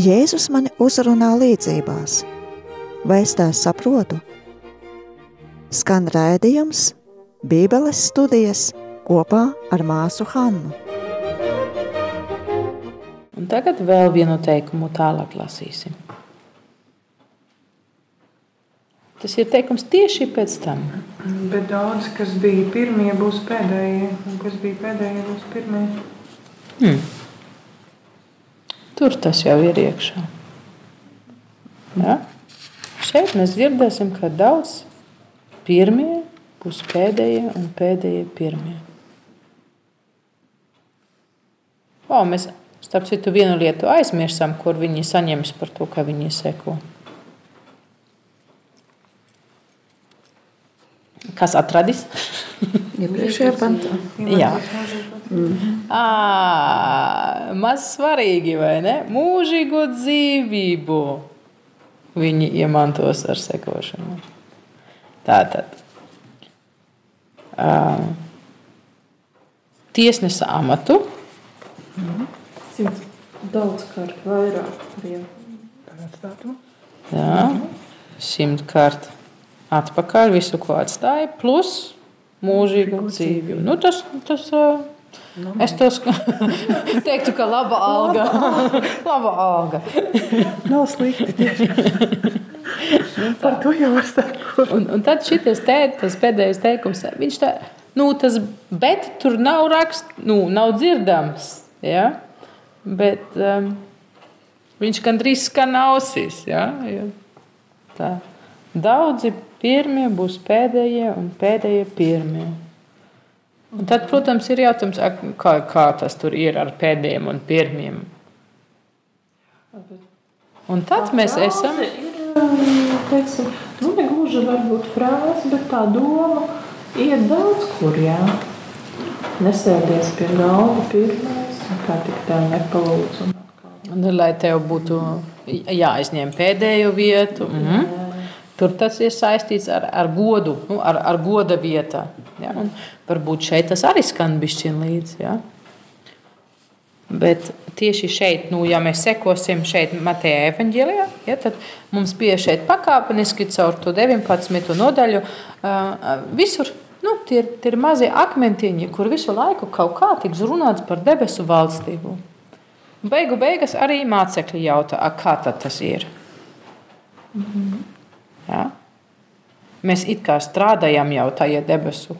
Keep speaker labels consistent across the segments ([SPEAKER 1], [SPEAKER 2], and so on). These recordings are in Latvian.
[SPEAKER 1] Jēzus mani uzrunā līdzībās. Vai es tās saprotu? Skan rādījums, Bībeles studijas kopā ar māsu Hannu.
[SPEAKER 2] Un tagad vēl vienu teikumu tālāk lasīsim. Tas ir teikums tieši pēc tam.
[SPEAKER 3] Bet daudz, kas bija pirmie, būs pēdējie, un kas bija pēdējie, būs pirmie.
[SPEAKER 2] Hmm. Tur tas jau ir iekšā. Ja? Šeit mēs dzirdēsim, ka daudz pirmie būs pēdējie un pēdējie pirmie. O, mēs, starp citu, vienu lietu aizmirsām, kur viņi saņems par to, ka viņi seko. Kas atradis?
[SPEAKER 4] Iepriekšējā pantā.
[SPEAKER 2] Jā. À, maz svarīgi, vai ne? Mūžīgo dzīvību viņi iemantos ar sekošanu. Tātad. Uh, tiesnesa amatu.
[SPEAKER 4] Simts daudzkārt vairāk.
[SPEAKER 2] Jā, simtkārt atpakaļ visu, ko atstāja, plus mūžīgu dzīvi. Nu, tas, tas, uh, es to teiktu, ka laba alga. laba alga.
[SPEAKER 3] Nav slikti tieši. Par to jau var sakot.
[SPEAKER 2] Un, un tad šis te, tas pēdējais teikums, viņš tā, nu, tas, bet tur nav raksts, nu, nav dzirdams. Ja? Bet um, viņš gandrīz skan ausīs. Ja? Ja? Tā. Daudzi pirmie būs pēdējie un pēdējie pirmie. Un tad, protams, ir jautājums, kā, kā tas tur ir ar pēdējiem un pirmiem. Un tad mēs esam.
[SPEAKER 4] Teiksim, nu, negluži varbūt frāze, bet tā doma iet daudz kur, jā. Nesēdies pie galda pirmais, kā tik tev nepalūdz. Un
[SPEAKER 2] Un, lai tev būtu jāizņem pēdējo vietu. -hmm. Tur tas ir saistīts ar, ar godu, nu, ar, ar goda vietā. Ja? Un varbūt šeit tas arī skan bišķiņ līdzi. Ja? Bet tieši šeit, nu, ja mēs sekosim šeit Mateja evaņģēlijā, ja, tad mums pie šeit pakāpeniski caur to 19. nodaļu visur nu, tie, tie ir mazie akmentiņi, kur visu laiku kaut kā tiks runāts par debesu valstību. Beigu beigās arī mācekļi jautā, kā tas ir. -hmm. ja? Mēs it kā strādājam jau tajā debesu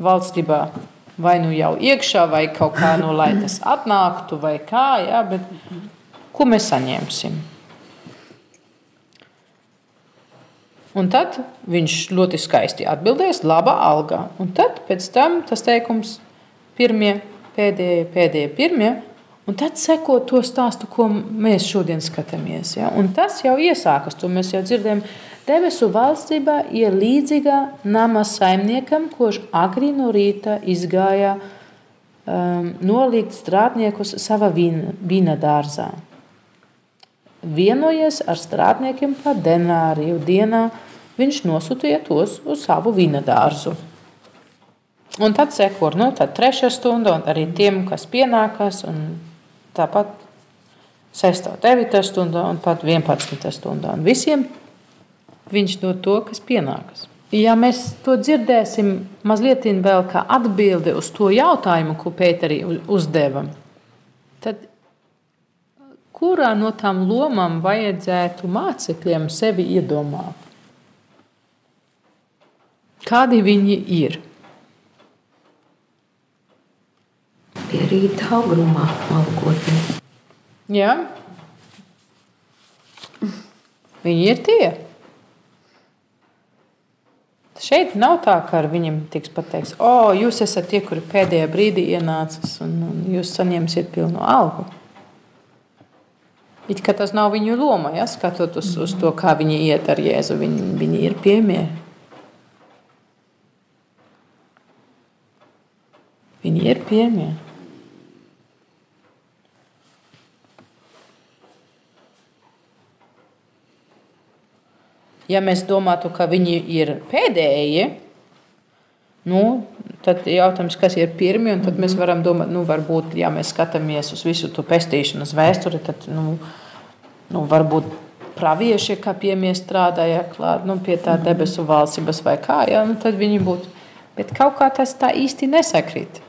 [SPEAKER 2] valstībā, vai nu jau iekšā, vai kaut kā no lai tas atnāktu, vai kā, ja? bet ko mēs saņemsim? Un tad viņš ļoti skaisti atbildēs, laba alga. Un tad pēc tam tas teikums, pirmie, pēdējie, pēdējie, pirmie. Un tad seko to stāstu, ko mēs šodien skatāmies. Ja? Un tas jau iesākas, to mēs jau dzirdējām. Debesu valstībā ir līdzīga nama saimniekam, kurš agri no rīta izgāja um, nolikt strādniekus savā vīna dārzā vienojies ar strādniekiem par denāriju dienā, viņš nosūtīja tos uz savu vinadārzu. Un tad seko nu, tad trešā stunda, un arī tiem, kas pienākas, un tāpat 6, 9 stundā un pat 11 stundā. Un visiem viņš dod to, kas pienākas. Ja mēs to dzirdēsim mazliet vēl kā atbildi uz to jautājumu, ko Pēterī uzdeva, tad kurā no tām lomām vajadzētu mācekļiem sevi iedomāt? Kādi viņi ir?
[SPEAKER 4] Tie rīta augumā algotni.
[SPEAKER 2] Jā. Viņi ir tie. Šeit nav tā, ka ar viņiem tiks pateikts, o, jūs esat tie, kuri pēdējā brīdī ienācis un, un jūs saņemsiet pilnu algu. It kā tas nav viņu loma, ja skatot uz, uz to, kā viņi iet ar Jēzu. Viņi, viņi ir piemēri. Viņi ir piemēri. Ja mēs domātu, ka viņi ir pēdējie, nu, tad jautājums, kas ir pirmie, un tad mēs varam domāt, nu, varbūt, ja mēs skatāmies uz visu to pestīšanas vēsturi, tad, nu, nu, varbūt pravieši, kā piemie strādāja klāt, nu, pie tā debesu valstības vai kā, ja, nu, tad viņi būtu. Bet kaut kā tas tā īsti nesakrīt.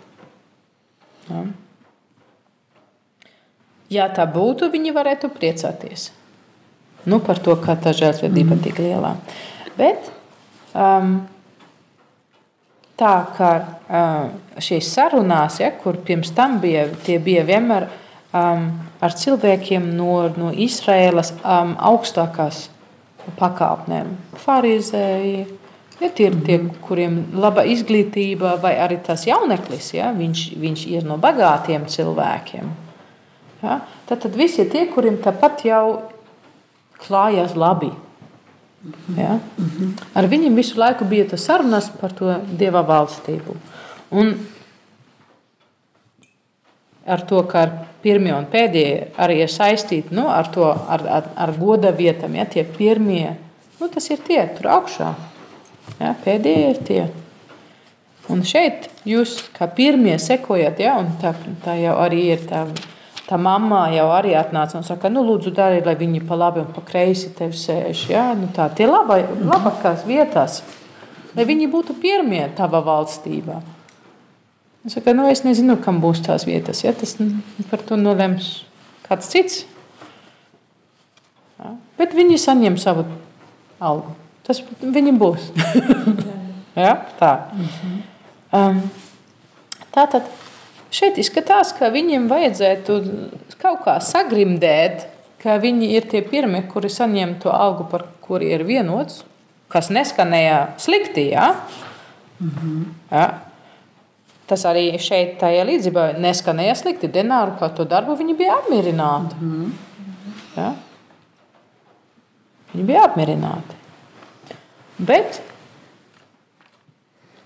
[SPEAKER 2] Ja. Ja tā būtu, viņi varētu priecāties nu, par to, ka tā žēlsirdība ir tik liela. Bet um, tā kā uh, šīs sarunās, ja, kur pirms tam bija, tie bija vienmēr um, ar cilvēkiem no, no Izraēlas um, augstākās pakāpnēm. Pharizēji, ja, tie ir tie, kuriem ir laba izglītība, vai arī tas jauneklis, ja, viņš, viņš ir no bagātiem cilvēkiem. Ja, tad, tad visi tie, kuriem tāpat jau klājās labi. Ja? Ar viņiem visu laiku bija tas sarunas par to dieva valstību. Un ar to, ka pirmie un pēdējie arī ir saistīti nu, ar, to, ar, ar, ar goda vietām. Ja, tie pirmie, nu, tas ir tie tur augšā. Ja, pēdējie ir tie. Un šeit jūs kā pirmie sekojat, ja, un tā, tā jau arī ir tā, tā mamma jau arī atnāca un saka, nu, lūdzu, dari, lai viņi pa labi un pa kreisi tevi sēž. Ja, nu, tā tie laba, labākās vietās, lai viņi būtu pirmie tava valstībā. Es saku, nu, es nezinu, kam būs tās vietas. Ja? Tas par to nolems kāds cits. Ja? Bet viņi saņem savu algu. Tas viņiem būs. ja? Tā. Um, tā tad šeit izskatās, ka viņiem vajadzētu kaut kā sagrimdēt, ka viņi ir tie pirmie, kuri saņem to algu, par kuri ir vienots, kas neskanēja slikti. Ja? -hmm. ja? Tas arī šeit, tajā līdzībā, neskanēja slikti. Denāru kā to darbu viņi bija apmierināti. Mm -hmm. ja? Viņi bija apmierināti. Bet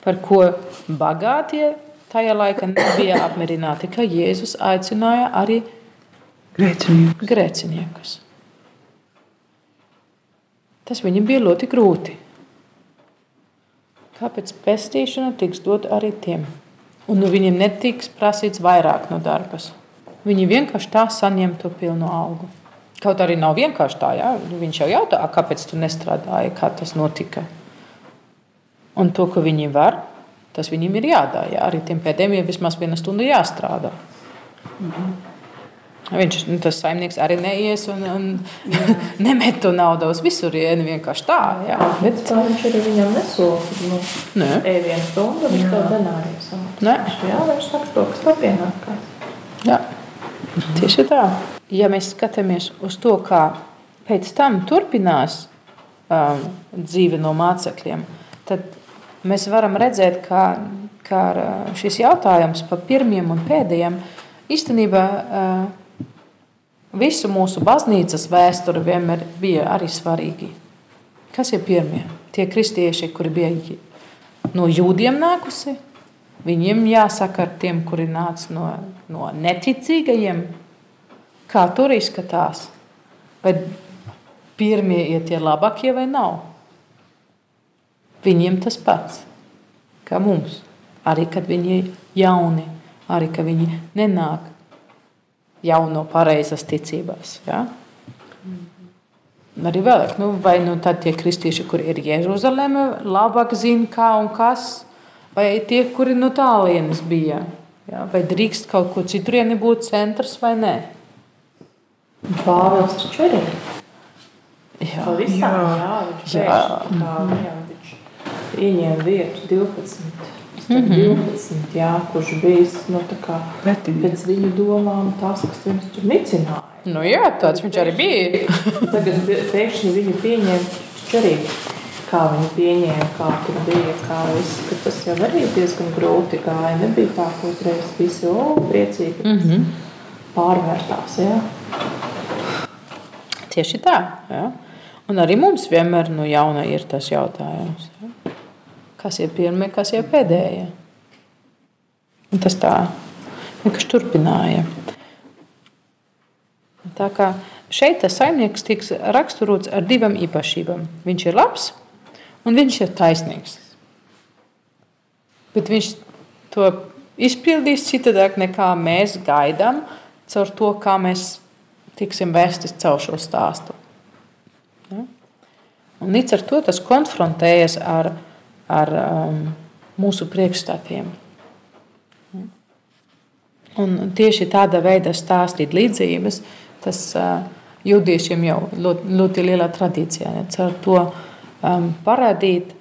[SPEAKER 2] par ko bagātie tajā laikā nebija apmierināti, ka Jēzus aicināja arī
[SPEAKER 3] Grēciniekus.
[SPEAKER 2] grēciniekus. Tas viņam bija ļoti grūti. Kāpēc pestīšana tiks dot arī tiem? Un nu viņiem netiks prasīts vairāk no darbas. Viņi vienkārši tā saņem to pilnu algu. Kaut arī nav vienkārši tā, ja? viņš jau jautā, kāpēc tu nestrādāji, kā tas notika. Un to, ko viņi var, tas viņiem ir jādara. Ja? Arī tiem pēdējiem ir vismaz viena stunda jāstrādā. Mhm. Viņš nu, tas saimnieks arī neies un, un nemet to naudu uz visurieni vienkārši tā. Jā.
[SPEAKER 4] Bet tā viņš arī viņam nesola. Nu,
[SPEAKER 2] Nē.
[SPEAKER 4] Ej vienu stundu, viņš tev denāriem samaksā. Jā, viņš saka to, kas tev pienākās.
[SPEAKER 2] Jā. Tieši tā. Ja mēs skatāmies uz to, kā pēc tam turpinās um, dzīve no mācekļiem, tad mēs varam redzēt, ka, ka šis jautājums par pirmiem un pēdējiem īstenībā uh, visu mūsu baznīcas vēsturi vienmēr bija arī svarīgi. Kas ir pirmie? Tie kristieši, kuri bija no jūdiem nākusi, viņiem jāsaka ar tiem, kuri nāca no, no neticīgajiem, kā tur izskatās. Vai pirmie ir tie labākie vai nav? Viņiem tas pats, kā mums. Arī kad viņi ir jauni, arī kad viņi nenāk jau no pareizas ticības. Ja? Arī vēlāk, nu, vai nu tie kristieši, kur ir Jeruzaleme, labāk zina, kā un kas, vai tie, kuri no tālienes bija. Ja? Vai drīkst kaut ko citurieni būt centrs vai nē?
[SPEAKER 4] Pāvils taču arī.
[SPEAKER 2] Jā,
[SPEAKER 4] jā,
[SPEAKER 2] Jā.
[SPEAKER 4] jā, viņš ieņēma vietu 12. Mm -hmm. 12 jā, kurš bija nu, tā kā, pēc viņu domām tas, kas viņus tur nicināja.
[SPEAKER 2] nu, jā tāds viņš arī bija.
[SPEAKER 4] Tagad pēkšņi viņu pieņēma arī. Kā viņi pieņēma, kā tur bija, kā viss, tas jau arī diezgan grūti gāja. Nebija tā, ka uzreiz visi o, priecīgi
[SPEAKER 2] Mm -hmm.
[SPEAKER 4] pārvērtās. Jā.
[SPEAKER 2] Tieši tā. Ja? Un arī mums vienmēr no jauna ir tas jautājums. Ja? Kas ir pirmie, kas ir pēdējie? Un tas tā vienkārši turpināja. Tā kā šeit tas saimnieks tiks raksturots ar divām īpašībām. Viņš ir labs un viņš ir taisnīgs. Bet viņš to izpildīs citādāk nekā mēs gaidām, caur to, kā mēs tiksim vēsti caur šo stāstu. Ja? Un līdz ar to tas konfrontējas ar, ar um, mūsu priekšstatiem. Un tieši tāda veida stāstīt līdzības, tas uh, jūdiešiem jau ļoti, ļoti lielā tradīcijā. Ja, ar to um, parādīt,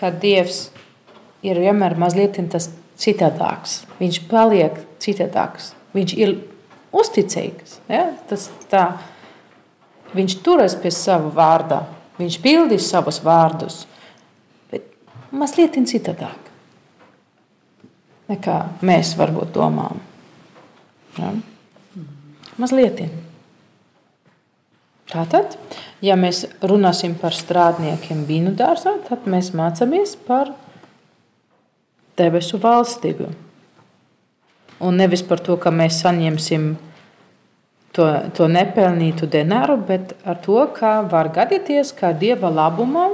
[SPEAKER 2] ka Dievs ir vienmēr mazliet citādāks. Viņš paliek citādāks. Viņš ir uzticīgs. Ja? Tas tā, viņš turas pie sava vārda, viņš pildīs savus vārdus, mazliet citādāk nekā mēs varbūt domājam. Ja? Mazliet. Tātad, ja mēs runāsim par strādniekiem vīnu dārzā, tad mēs mācāmies par debesu valstību. Un nevis par to, ka mēs saņemsim to, to nepelnītu denāru, bet ar to, ka var gadīties, ka dieva labumā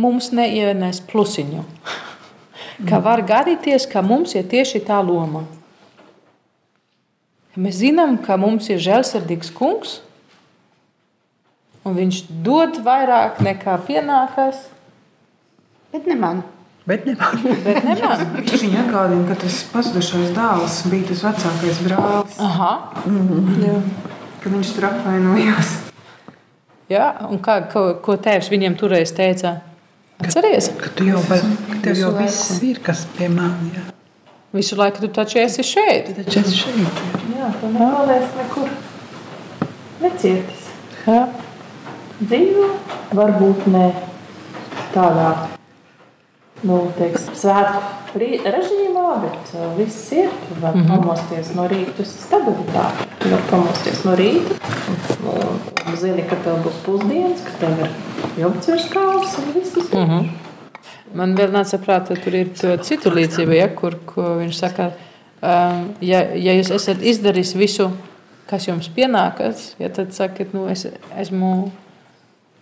[SPEAKER 2] mums neienes plusiņu. ka var gadīties, ka mums ir tieši tā loma. Mēs zinām, ka mums ir žēlsirdīgs kungs, un viņš dod vairāk nekā pienākas, bet ne man.
[SPEAKER 5] Bet ne man.
[SPEAKER 2] Bet ne man.
[SPEAKER 3] Viņa atgādina, ka tas pazudušais dēls bija tas vecākais brālis.
[SPEAKER 2] Aha.
[SPEAKER 3] Mm. Kad viņš tur apvainojās.
[SPEAKER 2] Jā, un kā, ko, ko tēvs viņiem toreiz teica? Atceries?
[SPEAKER 5] Ka tu jau, vai, ka tev jau viss ir, kas pie manis.
[SPEAKER 2] Visu laiku tu taču esi šeit.
[SPEAKER 5] Tu taču esi šeit.
[SPEAKER 4] Jā, tu nepaliec nekur. Necietis.
[SPEAKER 2] Jā.
[SPEAKER 4] Dzīvo, varbūt ne tādā nu, teiksim, svētku režīmā, bet uh, viss ir. Tu vari mm -hmm. pamosties no rīta, tas ir stabilitāte. Tu vari pamosties no rīta un, un zini, ka tev būs pusdienas, ka tev ir virs kājas un viss tas
[SPEAKER 2] mm -hmm. Man vēl nāca prātā, tur ir citu līdzību, ja, kur viņš saka, ja, ja jūs esat izdarījis visu, kas jums pienākas, ja, tad sakiet, nu, es esmu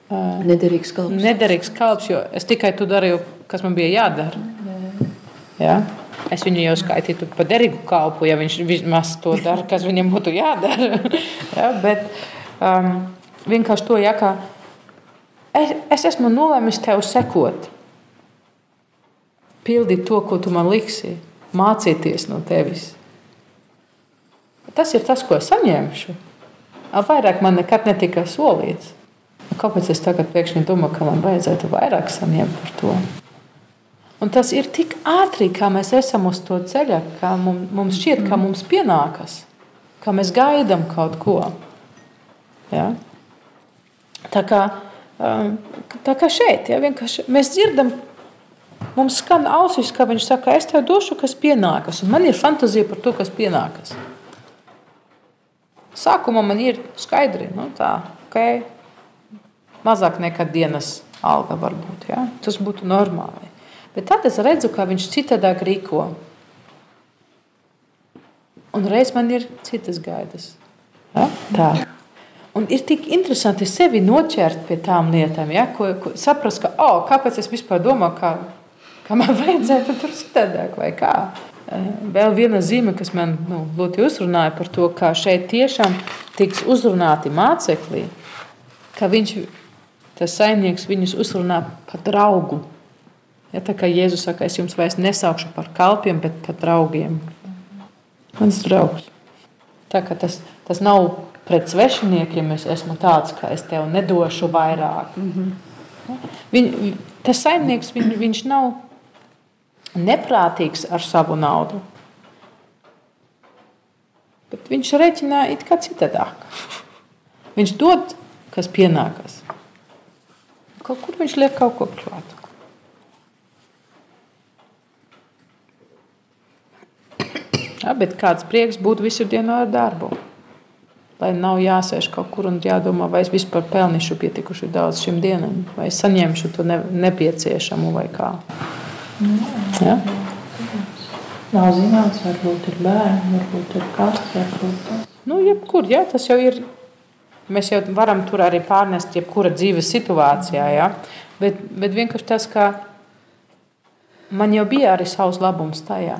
[SPEAKER 6] Nederīgs kalps.
[SPEAKER 2] Nederīgs kalps, jo es tikai to darīju, kas man bija jādara. Ja? Es viņu jau skaitītu par derīgu kalpu, ja viņš vismaz to dara, kas viņam būtu jādara. ja? Bet um, vienkārši to, ja, ka es, es esmu nolēmis tev sekot, pildīt to, ko tu man liksi, mācīties no tevis. Tas ir tas, ko saņemšu. Vairāk man nekad netika solīts. Kāpēc es tagad pēkšņi domāju, ka man vajadzētu vairāk saņemt par to? Un tas ir tik ātri, kā mēs esam uz to ceļa, ka mums, šķiet, ka mums pienākas, ka mēs gaidām kaut ko. Ja? Tā, kā, tā kā šeit, ja, mēs dzirdam, mums skan ausis, ka viņš saka, es tev došu, kas pienākas. Man ir fantāzija par to, kas pienākas. Sākumā man ir skaidri, nu tā, okay, mazāk nekā dienas alga varbūt. Ja? Tas būtu normāli. Bet tad es redzu, ka viņš citādāk rīko. Un reiz man ir citas gaidas. Ja? Tā. Un ir tik interesanti sevi noķert pie tām lietām, ja? ko, ko saprast, ka, oh, kāpēc es vispār domāju, ka, ka man vajadzētu tur citādāk vai kā. Eh, vēl viena zīme, kas man nu, ļoti uzrunāja par to, ka šeit tiešām tiks uzrunāti mācekļi, ka viņš tas saimnieks viņus uzrunā par draugu. Ja, tā kā Jēzus saka, es jums vairs nesaukšu par kalpiem, bet par draugiem. Mans draugs. Tā tas, tas nav pret svešiniekiem, es esmu tāds, ka es tev nedošu vairāk. Mm -hmm. Viņ, tas saimnieks, viņ, viņš nav neprātīgs ar savu naudu. Bet viņš reķina it kā citādāk. Viņš dod, kas pienākas. Kaut kur viņš liek kaut ko klāt. Ja, bet kāds prieks būt visu dienu ar darbu? Lai nav jāsēž kaut kur un jādomā, vai es vispār pelnīšu pietikuši daudz šim dienam, vai es saņemšu to ne, nepieciešamu vai kā. Ja?
[SPEAKER 4] Nav zināms, varbūt ir bērni, varbūt ir kāds, varbūt tas.
[SPEAKER 2] Nu, jebkur, ja, tas jau ir Mēs jau varam tur arī pārnest jebkura dzīves situācijā. Ja? Bet, bet vienkārši tas, ka man jau bija arī savs labums tajā.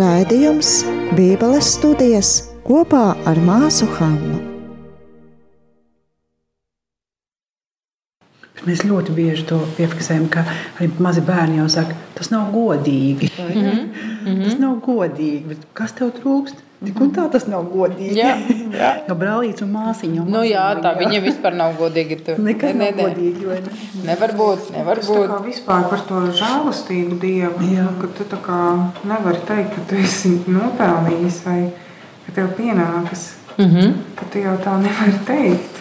[SPEAKER 1] Raidījums Bībeles studijas kopā ar māsu Hannu.
[SPEAKER 5] Mēs ļoti bieži to piefiksējam, ka arī mazi bērni jau saka, tas nav godīgi. Mm -hmm. Tas nav godīgi. Bet kas tev trūkst? Tik un tā tas nav godīgi.
[SPEAKER 2] Jā, jā.
[SPEAKER 5] Jo brālīts un māsiņa.
[SPEAKER 2] Nu, jā, tā viņa vispār nav godīga. Tu.
[SPEAKER 5] Nekas
[SPEAKER 2] Ne,
[SPEAKER 5] nav
[SPEAKER 2] ne, ne.
[SPEAKER 5] godīgi. ne?
[SPEAKER 2] Nevar būt, nevar
[SPEAKER 3] tā
[SPEAKER 2] būt.
[SPEAKER 3] kā vispār par to žēlastību Dievu,
[SPEAKER 5] Jā.
[SPEAKER 3] ka tu tā kā nevari teikt, ka tu esi nopelnījis vai ka tev pienākas,
[SPEAKER 2] Mhm.
[SPEAKER 3] ka tu jau tā nevari teikt.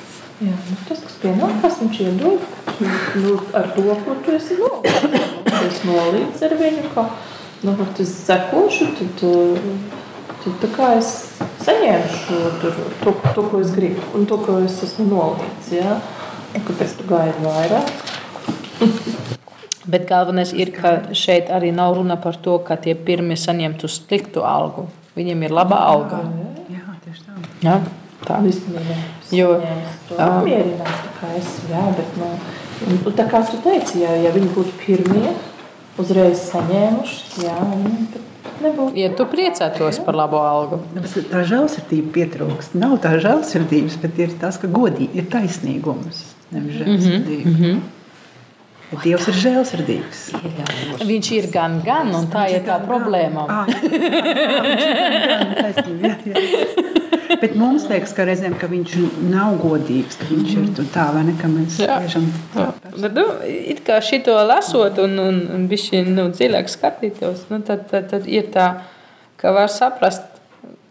[SPEAKER 4] Jā, nu, tas, kas pienākās, viņš iedod nu, ar to, ko tu esi nolīdz. Tu esi nolīdz ar viņu, ka, nu, es sekošu, tad, uh, tad tā kā es saņēmu šo, tur, to, to, ko es gribu, un to, ko es esmu nolīdz, jā. Kāpēc tu gaidi vairāk?
[SPEAKER 2] Bet galvenais ir, ka šeit arī nav runa par to, ka tie pirmie saņemtu sliktu algu. Viņiem ir laba alga.
[SPEAKER 5] Jā, tieši tā.
[SPEAKER 2] Ja? Tā.
[SPEAKER 4] Īstenībā.
[SPEAKER 2] Jo,
[SPEAKER 4] to
[SPEAKER 2] ā,
[SPEAKER 4] apmierinās, tā kā es, jā, bet, nu, un, un tā kā tu teici, ja, ja viņi būtu pirmie, uzreiz saņēmuši, jā, nu, tad nebūtu.
[SPEAKER 2] Ja tu priecātos par labu algu,
[SPEAKER 5] Nu, bet Tā žēlsirdība pietrūkst. Nav tā žēlsirdības, bet ir tas, ka godīgi ir taisnīgums. Nevis žēlsirdība. Mm -hmm. Dievs ir žēlsirdīgs.
[SPEAKER 2] viņš ir gan, gan, un tā ir tā problēma.
[SPEAKER 5] Jā, jā, jā, jā. Bet mums liekas, ka reizēm ka viņš nav godīgs, ka viņš ir tā vai ne, ka mēs
[SPEAKER 2] Jā.
[SPEAKER 5] Tā.
[SPEAKER 2] Bet, nu, it kā šito lasot, un, un, un bišķi, nu, dziļāk skatītos, nu, tad, tad, tad ir tā, ka var saprast,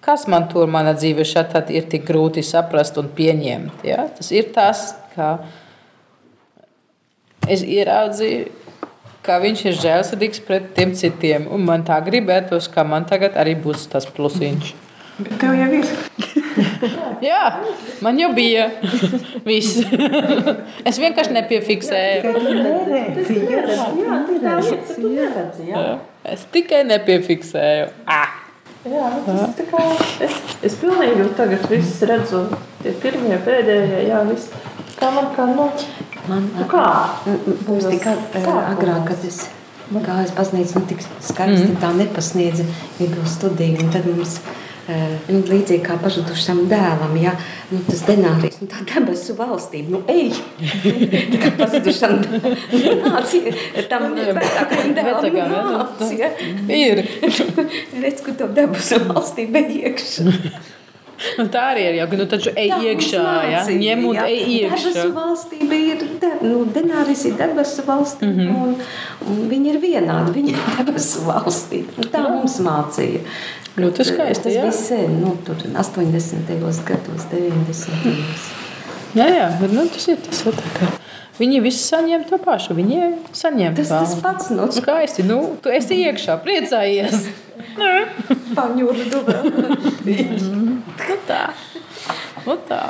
[SPEAKER 2] kas man tur mana dzīve šeit tad ir tik grūti saprast un pieņemt. Ja? Tas ir tas, ka es ieraudzīju, ka viņš ir žēlsirdīgs pret tiem citiem, un man tā gribētos, ka man tagad arī būs tas plusiņš.
[SPEAKER 3] Bet tev jau ir.
[SPEAKER 2] Jā, man jau bija viss. es vienkārši nepiefiksēju.
[SPEAKER 4] Ir.
[SPEAKER 2] Es tikai nepiefiksēju. Ah.
[SPEAKER 4] Jā, nu, tas tā kā, es, es pilnīgi jau tagad viss redzu, tie pirmie, pēdējie, jā, viss. Kā man kā, nu,
[SPEAKER 6] Man
[SPEAKER 4] nu kā?
[SPEAKER 6] Mums tika
[SPEAKER 4] Sākumos.
[SPEAKER 6] agrāk, kad es gāju uz baznīcu, man tik skaisti mm. tā nepasniedza Bībeles studiju. Un tad mums eh, nu, līdzīgi kā pazudušam dēlam, ja nu, tas denārijs, nu, tā debesu valstība, nu ej! Tā kā pazudušam nācija, tam vecākajam dēlam
[SPEAKER 2] Vecākajam, jā,
[SPEAKER 6] nācija.
[SPEAKER 2] Ir.
[SPEAKER 6] Redz, kur to debesu valstība iekšā.
[SPEAKER 2] Un tā arī ir. Jau, nu, taču ej
[SPEAKER 6] Tā
[SPEAKER 2] iekšā, ja? ņem un
[SPEAKER 6] jā.
[SPEAKER 2] ej iekšā.
[SPEAKER 6] Debesu valstība ir, de, nu, denāris ir debesu valstība, mm -hmm. un, un viņi ir vienādi, viņi ir debesu valstība. Un tā mums mācīja.
[SPEAKER 2] Ļoti skaisti,
[SPEAKER 6] Tas
[SPEAKER 2] jā.
[SPEAKER 6] bija sen, nu, tur 80. gados, 90.
[SPEAKER 2] Jā, jā, bet, nu, tas ir tas, tā, ka viņi visi saņem to pašu. Viņi saņem
[SPEAKER 6] Tas tas
[SPEAKER 2] tā.
[SPEAKER 6] pats, nu,
[SPEAKER 2] Skaisti. Nu, tu esi iekšā, priecājies.
[SPEAKER 6] paņurdu vēl.
[SPEAKER 2] Nu, tā. Nu, tā.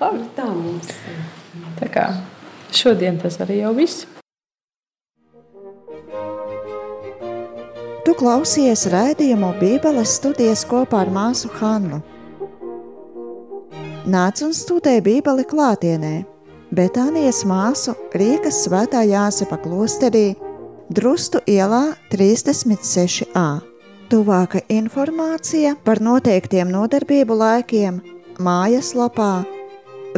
[SPEAKER 2] Labi.
[SPEAKER 6] Tā mums.
[SPEAKER 2] Tā kā šodien tas arī jau viss.
[SPEAKER 1] Tu klausies raidījumu Bībeles studijas kopā ar māsu Hannu. Nāc un studē Bībeli klātienē, Betānijas māsu Rīgas svētā Jāsepa klosterī, Drustu ielā 36a. Tuvāka informācija par noteiktiem nodarbību laikiem mājaslapā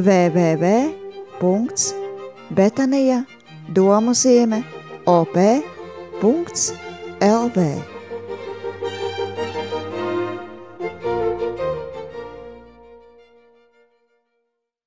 [SPEAKER 1] www.betanija domu zīme op.lv